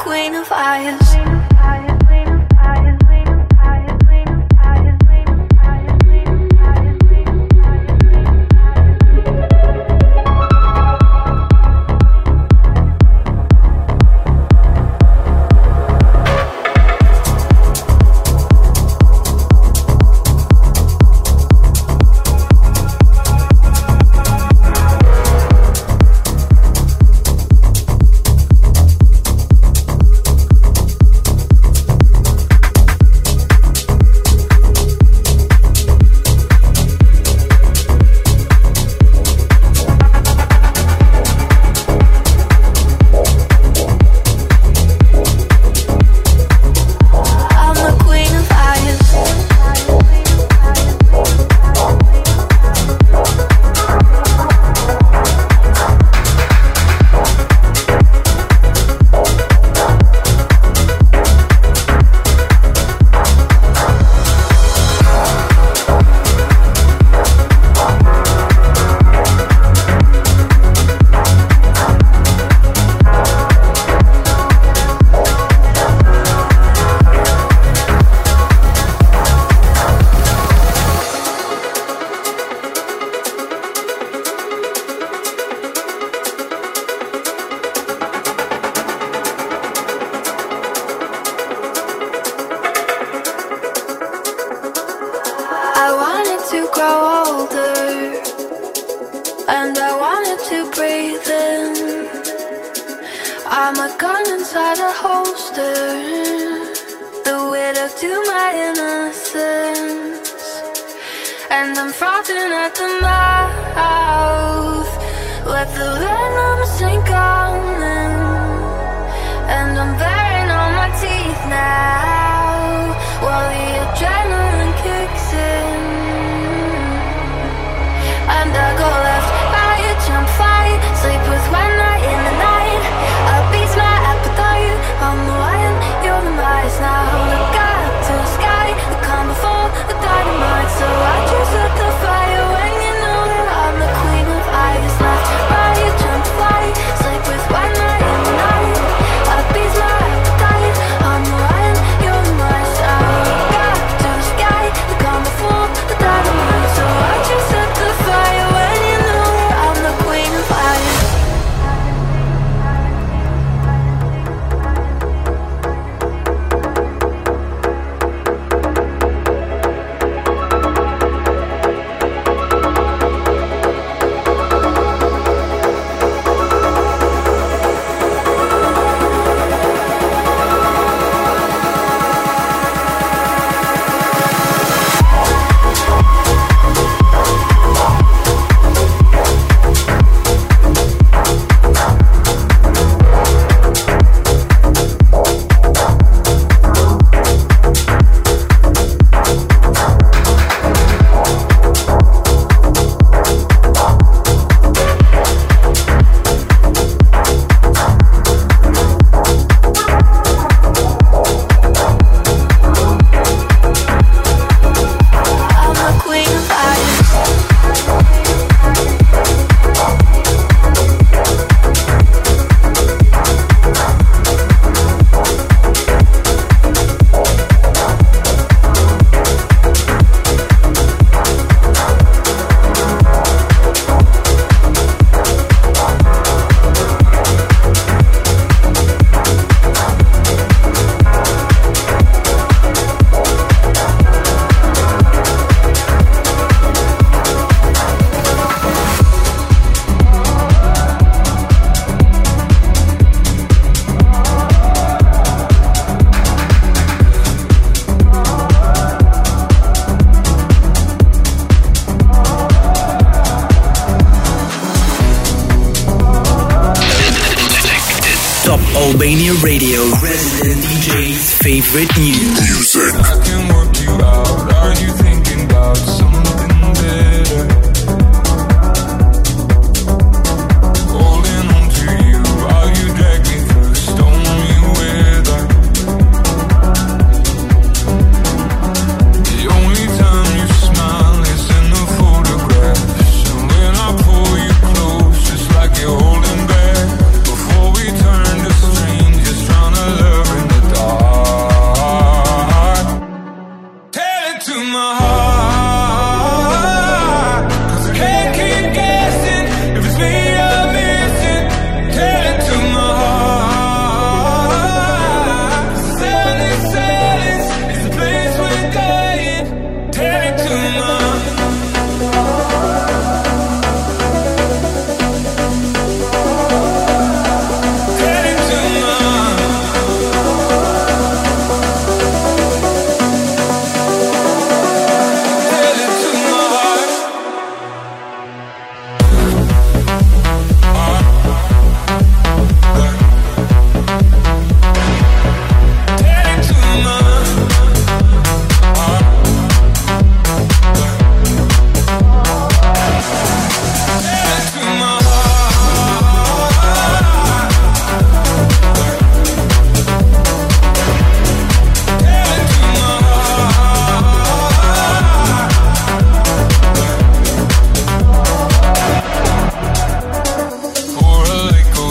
queen of fire. I'm a gun inside a holster. The widow to my innocence And I'm frothing at the mouth. Let the venom sink on in And I'm baring all my teeth now. While the adrenaline kicks in. And I go like much, so I.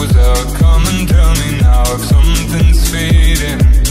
closer. Come and tell me now if something's fading.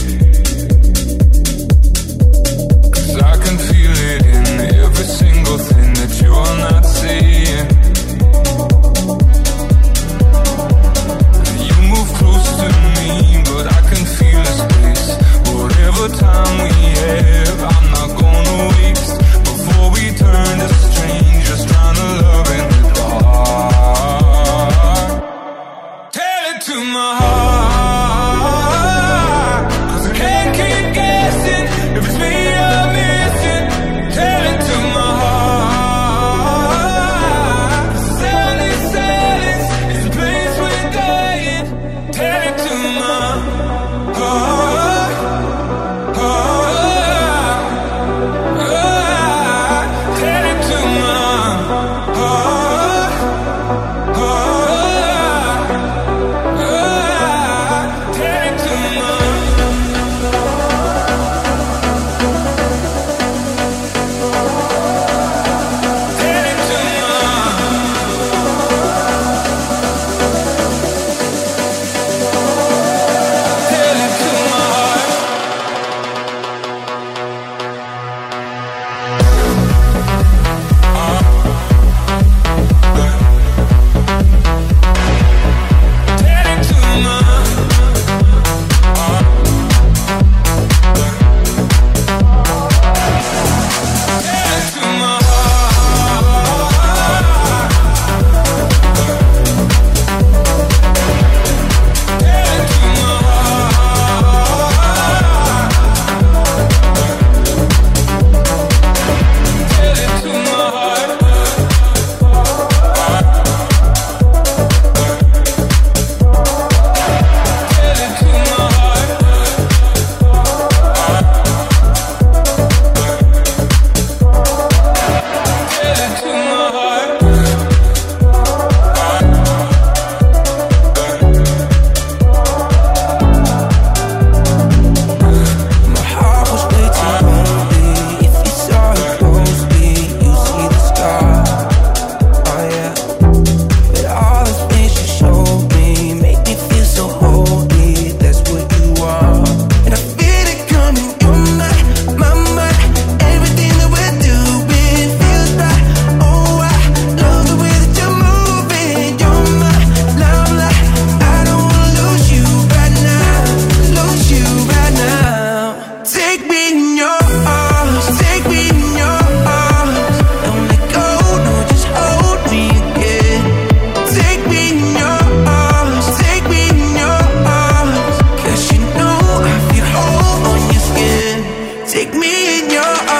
in your arms.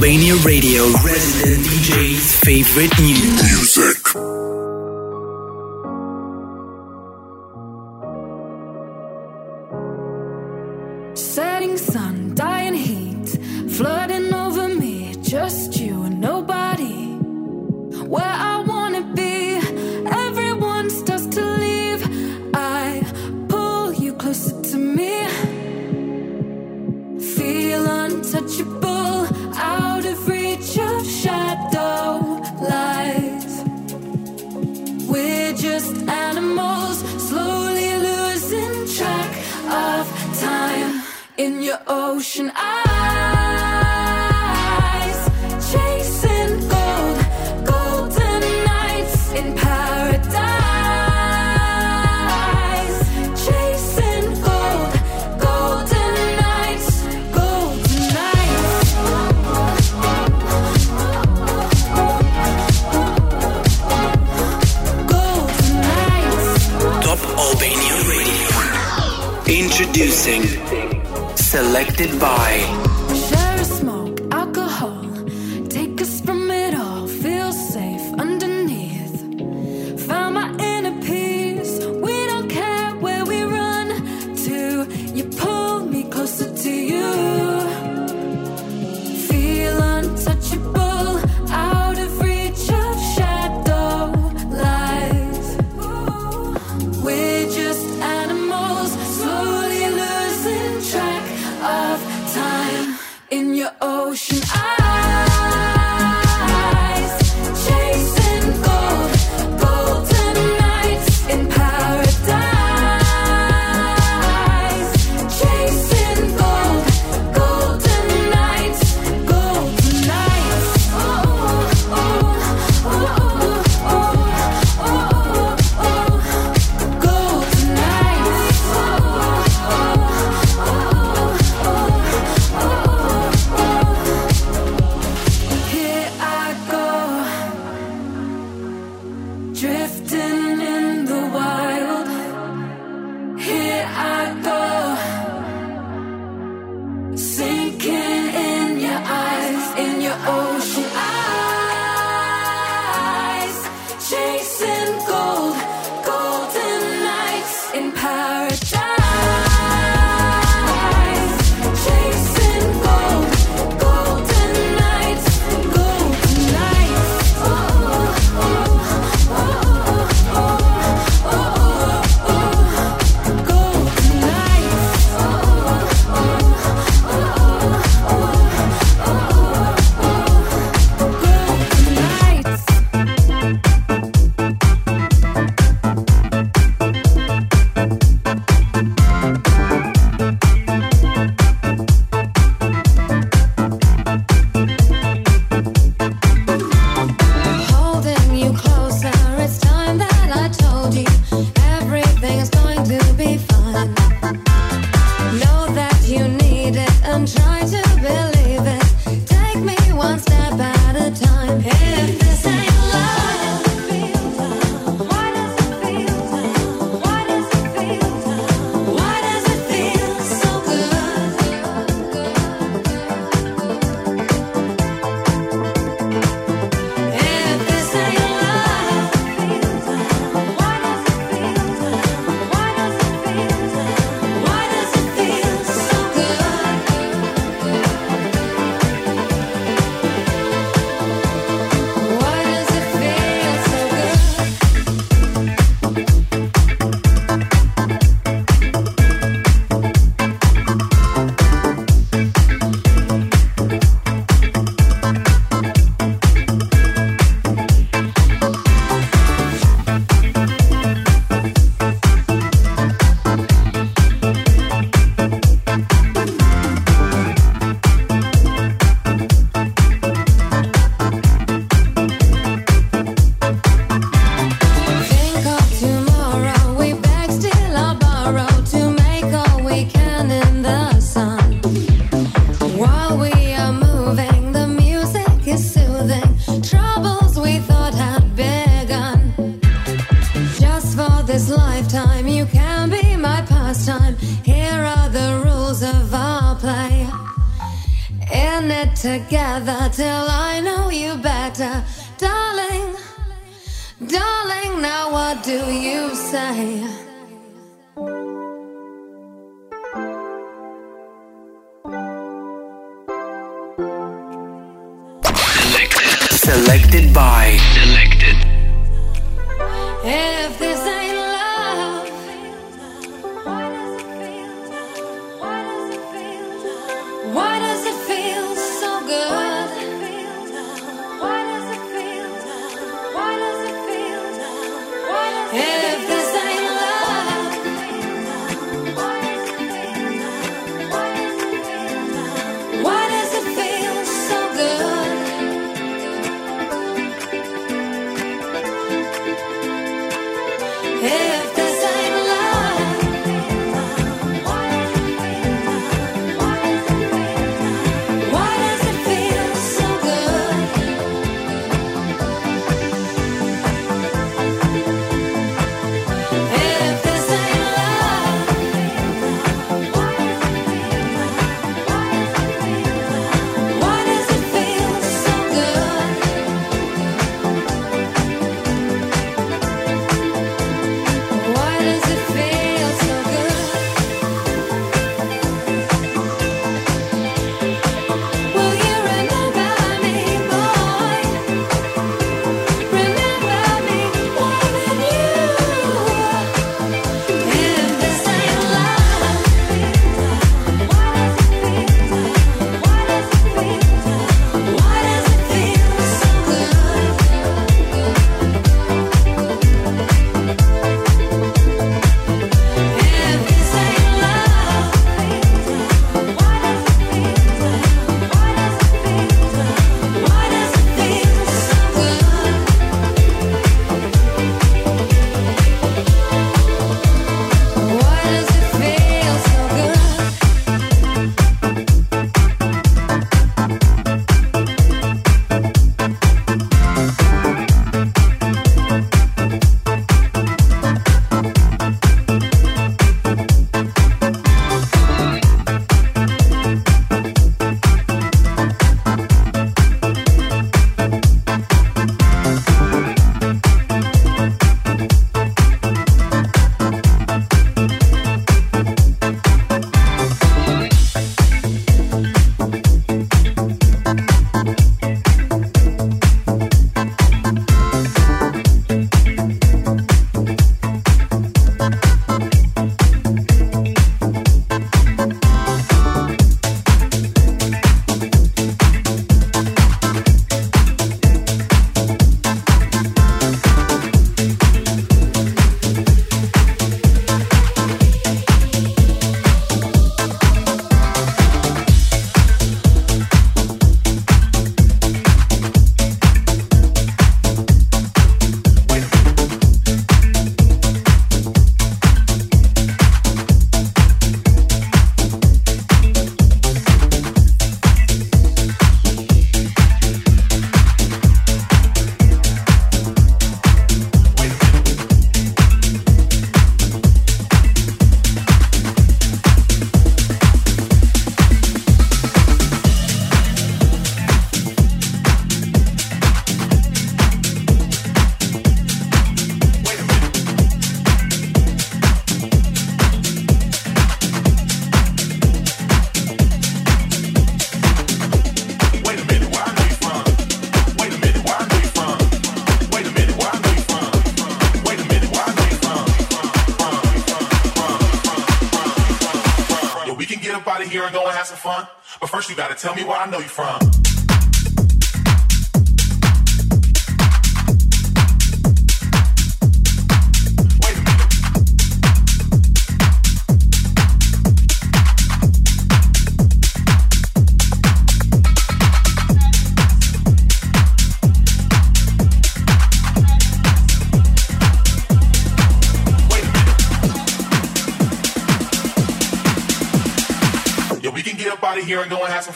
Albania Radio, resident DJ's favorite new music. flooding over me, just you and nobody. Where your ocean eyes, chasing gold, golden nights in paradise, chasing gold, golden nights, golden nights, golden nights. Top Albania Radio. Introducing Selected by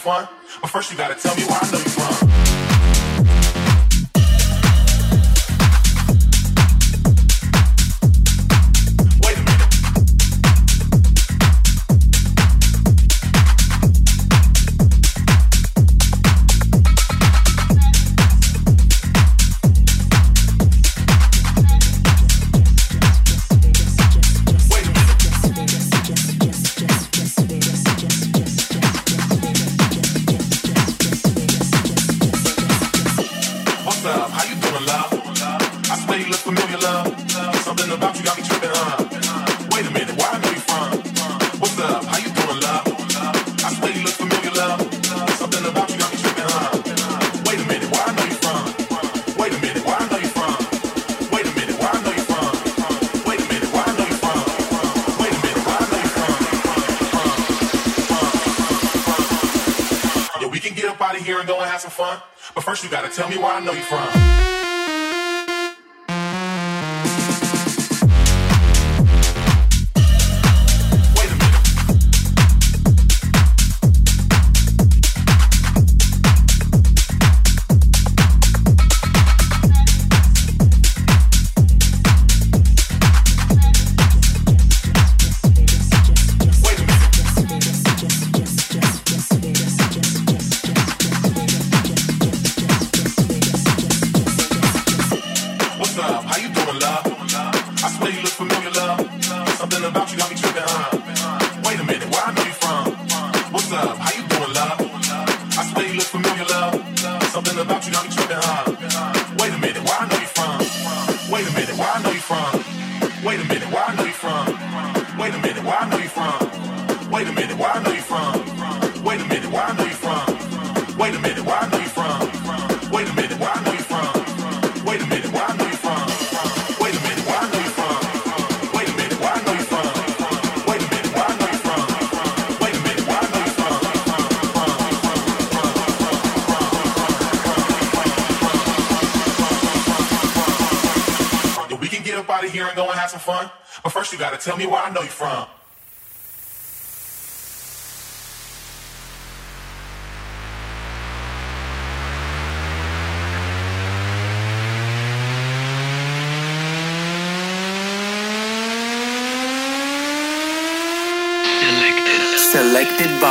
fun. But first you gotta tell me where I know you from.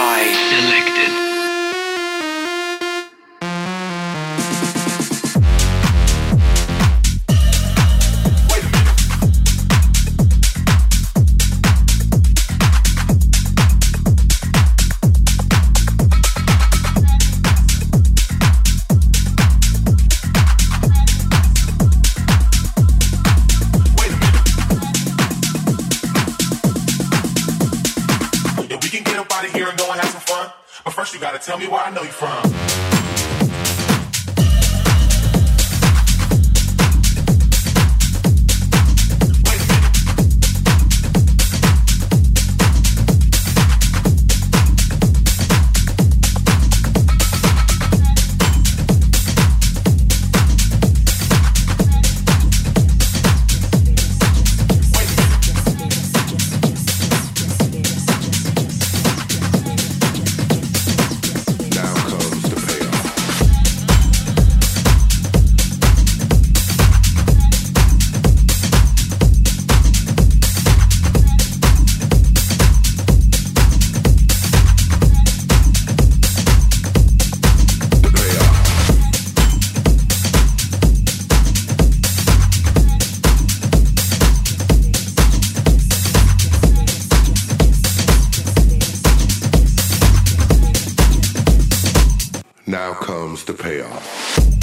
I Selected. the payoff.